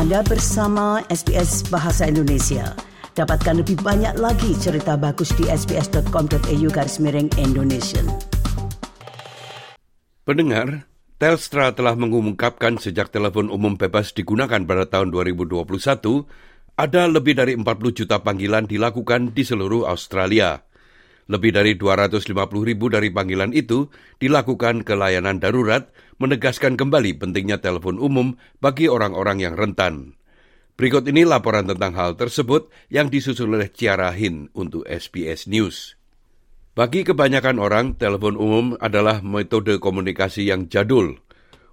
Anda bersama SBS Bahasa Indonesia. Dapatkan lebih banyak lagi cerita bagus di sbs.com.au garis miring Indonesia. Pendengar, Telstra telah mengumumkan sejak telepon umum bebas digunakan pada tahun 2021, ada lebih dari 40 juta panggilan dilakukan di seluruh Australia. Lebih dari 250 ribu dari panggilan itu dilakukan ke layanan darurat, menegaskan kembali pentingnya telepon umum bagi orang-orang yang rentan. Berikut ini laporan tentang hal tersebut yang disusun oleh Ciara Hin untuk SBS News. Bagi kebanyakan orang, telepon umum adalah metode komunikasi yang jadul.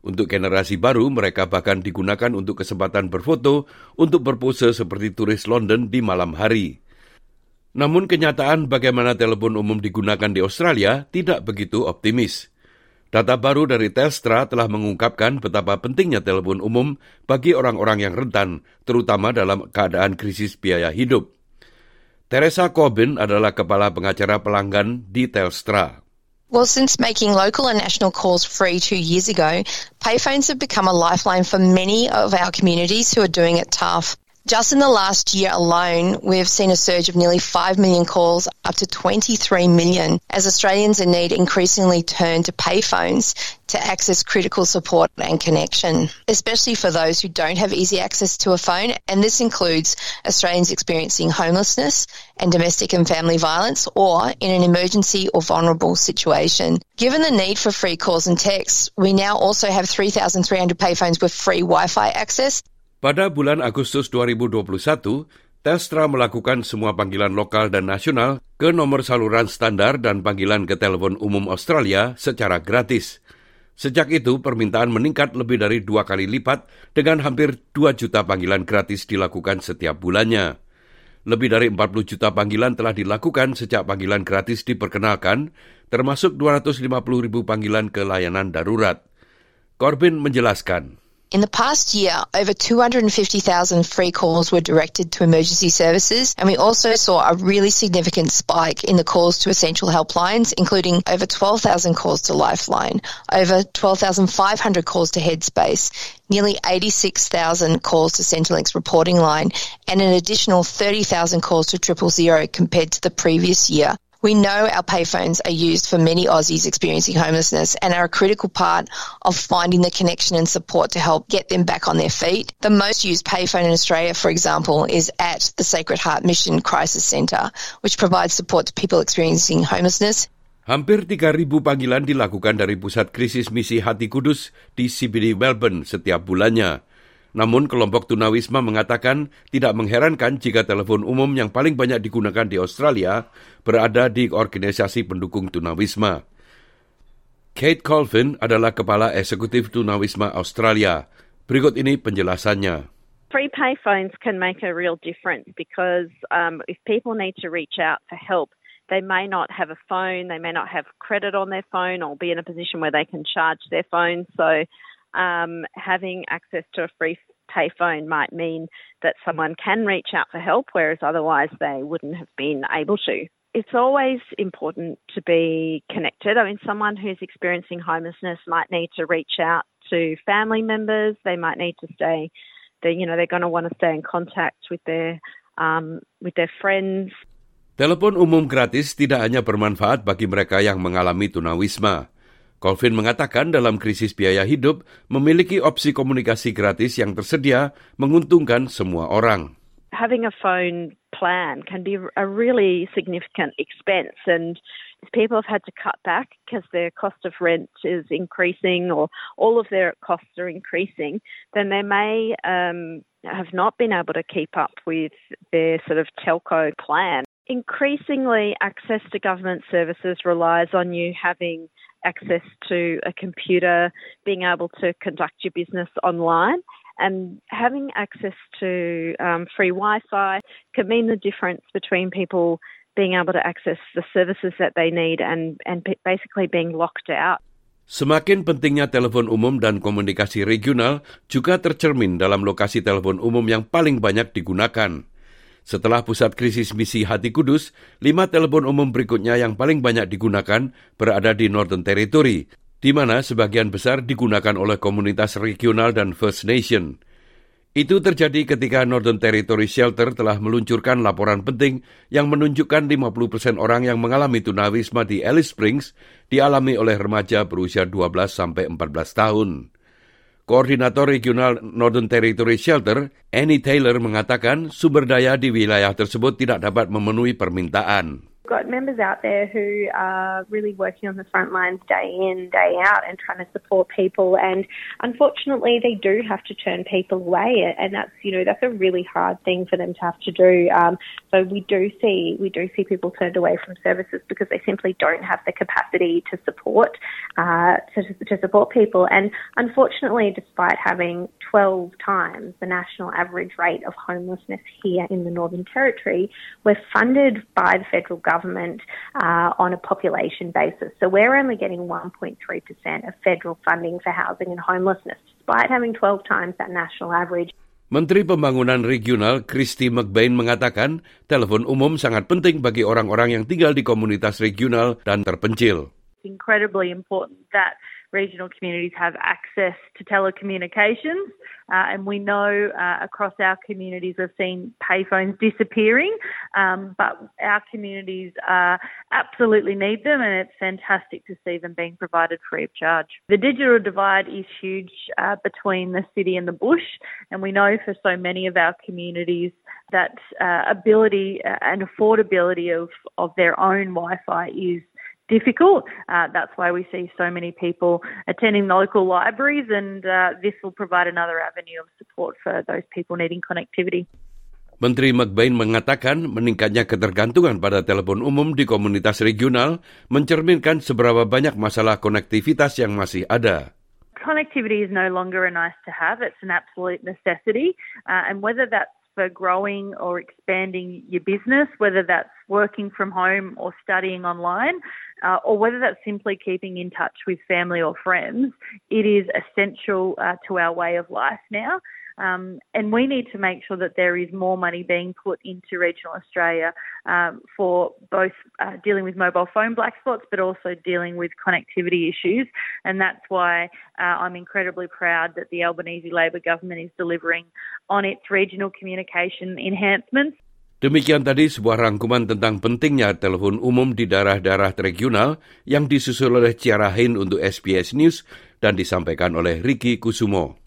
Untuk generasi baru, mereka bahkan digunakan untuk kesempatan berfoto untuk berpose seperti turis London di malam hari. Namun kenyataan bagaimana telepon umum digunakan di Australia tidak begitu optimis. Data baru dari Telstra telah mengungkapkan betapa pentingnya telepon umum bagi orang-orang yang rentan, terutama dalam keadaan krisis biaya hidup. Teresa Corbin adalah kepala pengacara pelanggan di Telstra. Well, since making local and national calls free two years ago, payphones have become a lifeline for many of our communities who are doing it tough. Just in the last year alone, we've seen a surge of nearly 5 million calls, up to 23 million, as Australians in need increasingly turn to payphones to access critical support and connection, especially for those who don't have easy access to a phone. And this includes Australians experiencing homelessness and domestic and family violence or in an emergency or vulnerable situation. Given the need for free calls and texts, we now also have 3,300 payphones with free Wi-Fi access Pada bulan Agustus 2021, Telstra melakukan semua panggilan lokal dan nasional ke nomor saluran standar dan panggilan ke telepon umum Australia secara gratis. Sejak itu, permintaan meningkat lebih dari dua kali lipat dengan hampir 2 juta panggilan gratis dilakukan setiap bulannya. Lebih dari 40 juta panggilan telah dilakukan sejak panggilan gratis diperkenalkan, termasuk 250 ribu panggilan ke layanan darurat. Corbin menjelaskan. In the past year, over 250,000 free calls were directed to emergency services, and we also saw a really significant spike in the calls to essential helplines, including over 12,000 calls to Lifeline, over 12,500 calls to Headspace, nearly 86,000 calls to Centrelink's reporting line, and an additional 30,000 calls to Triple Zero compared to the previous year. We know our payphones are used for many Aussies experiencing homelessness and are a critical part of finding the connection and support to help get them back on their feet. The most used payphone in Australia, for example, is at the Sacred Heart Mission Crisis Centre, which provides support to people experiencing homelessness. Hampir 3.000 panggilan dilakukan dari Pusat Krisis Misi Hati Kudus di CBD Melbourne setiap bulannya. Namun kelompok tunawisma mengatakan tidak mengherankan jika telepon umum yang paling banyak digunakan di Australia berada di organisasi pendukung tunawisma. Kate Colvin adalah kepala eksekutif tunawisma Australia. Berikut ini penjelasannya. Free payphones can make a real difference because um, if people need to reach out for help, they may not have a phone, they may not have credit on their phone, or be in a position where they can charge their phone. So um, having access to a free payphone might mean that someone can reach out for help, whereas otherwise they wouldn't have been able to. It's always important to be connected. I mean, someone who's experiencing homelessness might need to reach out to family members. They might need to stay. They, you know, they're going to want to stay in contact with their um, with their friends. Telepon umum gratis tidak hanya bermanfaat bagi mereka yang mengalami tunawisma. Colvin mengatakan dalam krisis biaya hidup, memiliki opsi komunikasi gratis yang tersedia menguntungkan semua orang. Having a phone plan can be a really significant expense and if people have had to cut back because their cost of rent is increasing or all of their costs are increasing, then they may um, have not been able to keep up with their sort of telco plan. Increasingly, access to government services relies on you having access to a computer, being able to conduct your business online. And having access to um, free Wi Fi can mean the difference between people being able to access the services that they need and, and basically being locked out. Semakin pentingnya telepon umum dan komunikasi regional juga tercermin dalam lokasi telepon umum yang paling banyak digunakan. Setelah pusat krisis misi Hati Kudus, lima telepon umum berikutnya yang paling banyak digunakan berada di Northern Territory, di mana sebagian besar digunakan oleh komunitas regional dan First Nation. Itu terjadi ketika Northern Territory Shelter telah meluncurkan laporan penting yang menunjukkan 50% orang yang mengalami tunawisma di Alice Springs dialami oleh remaja berusia 12 sampai 14 tahun. Koordinator Regional Northern Territory Shelter, Annie Taylor mengatakan sumber daya di wilayah tersebut tidak dapat memenuhi permintaan. Got members out there who are really working on the front lines day in, day out and trying to support people. And unfortunately, they do have to turn people away. And that's, you know, that's a really hard thing for them to have to do. Um, so we do see, we do see people turned away from services because they simply don't have the capacity to support, uh, to, to support people. And unfortunately, despite having 12 times the national average rate of homelessness here in the Northern Territory, we're funded by the federal government government uh, on a population basis. So we're only getting 1.3% of federal funding for housing and homelessness, despite having 12 times that national average. Menteri Pembangunan Regional Kristy McBain mengatakan telepon umum sangat penting bagi orang-orang yang tinggal di komunitas regional dan terpencil. It's incredibly important that regional communities have access to telecommunications. Uh, and we know uh, across our communities we've seen payphones disappearing, um, but our communities uh, absolutely need them, and it's fantastic to see them being provided free of charge. The digital divide is huge uh, between the city and the bush, and we know for so many of our communities that uh, ability uh, and affordability of, of their own Wi Fi is difficult. Uh, that's why we see so many people attending the local libraries, and uh, this will provide another avenue of support for those people needing connectivity. Menteri McBain mengatakan meningkatnya ketergantungan pada telepon umum di komunitas regional mencerminkan seberapa banyak masalah konektivitas yang masih ada. Connectivity is no longer a nice to have, it's an absolute necessity. Uh, and whether that's for growing or expanding your business, whether that's working from home or studying online, uh, or whether that's simply keeping in touch with family or friends, it is essential uh, to our way of life now. Um, and we need to make sure that there is more money being put into regional Australia um, for both uh, dealing with mobile phone black spots, but also dealing with connectivity issues. And that's why uh, I'm incredibly proud that the Albanese Labor government is delivering on its regional communication enhancements. Demikian tadi sebuah rangkuman tentang pentingnya telepon umum di daerah-daerah regional yang disusul oleh Ciara Hein untuk SBS News dan disampaikan oleh Ricky Kusumo.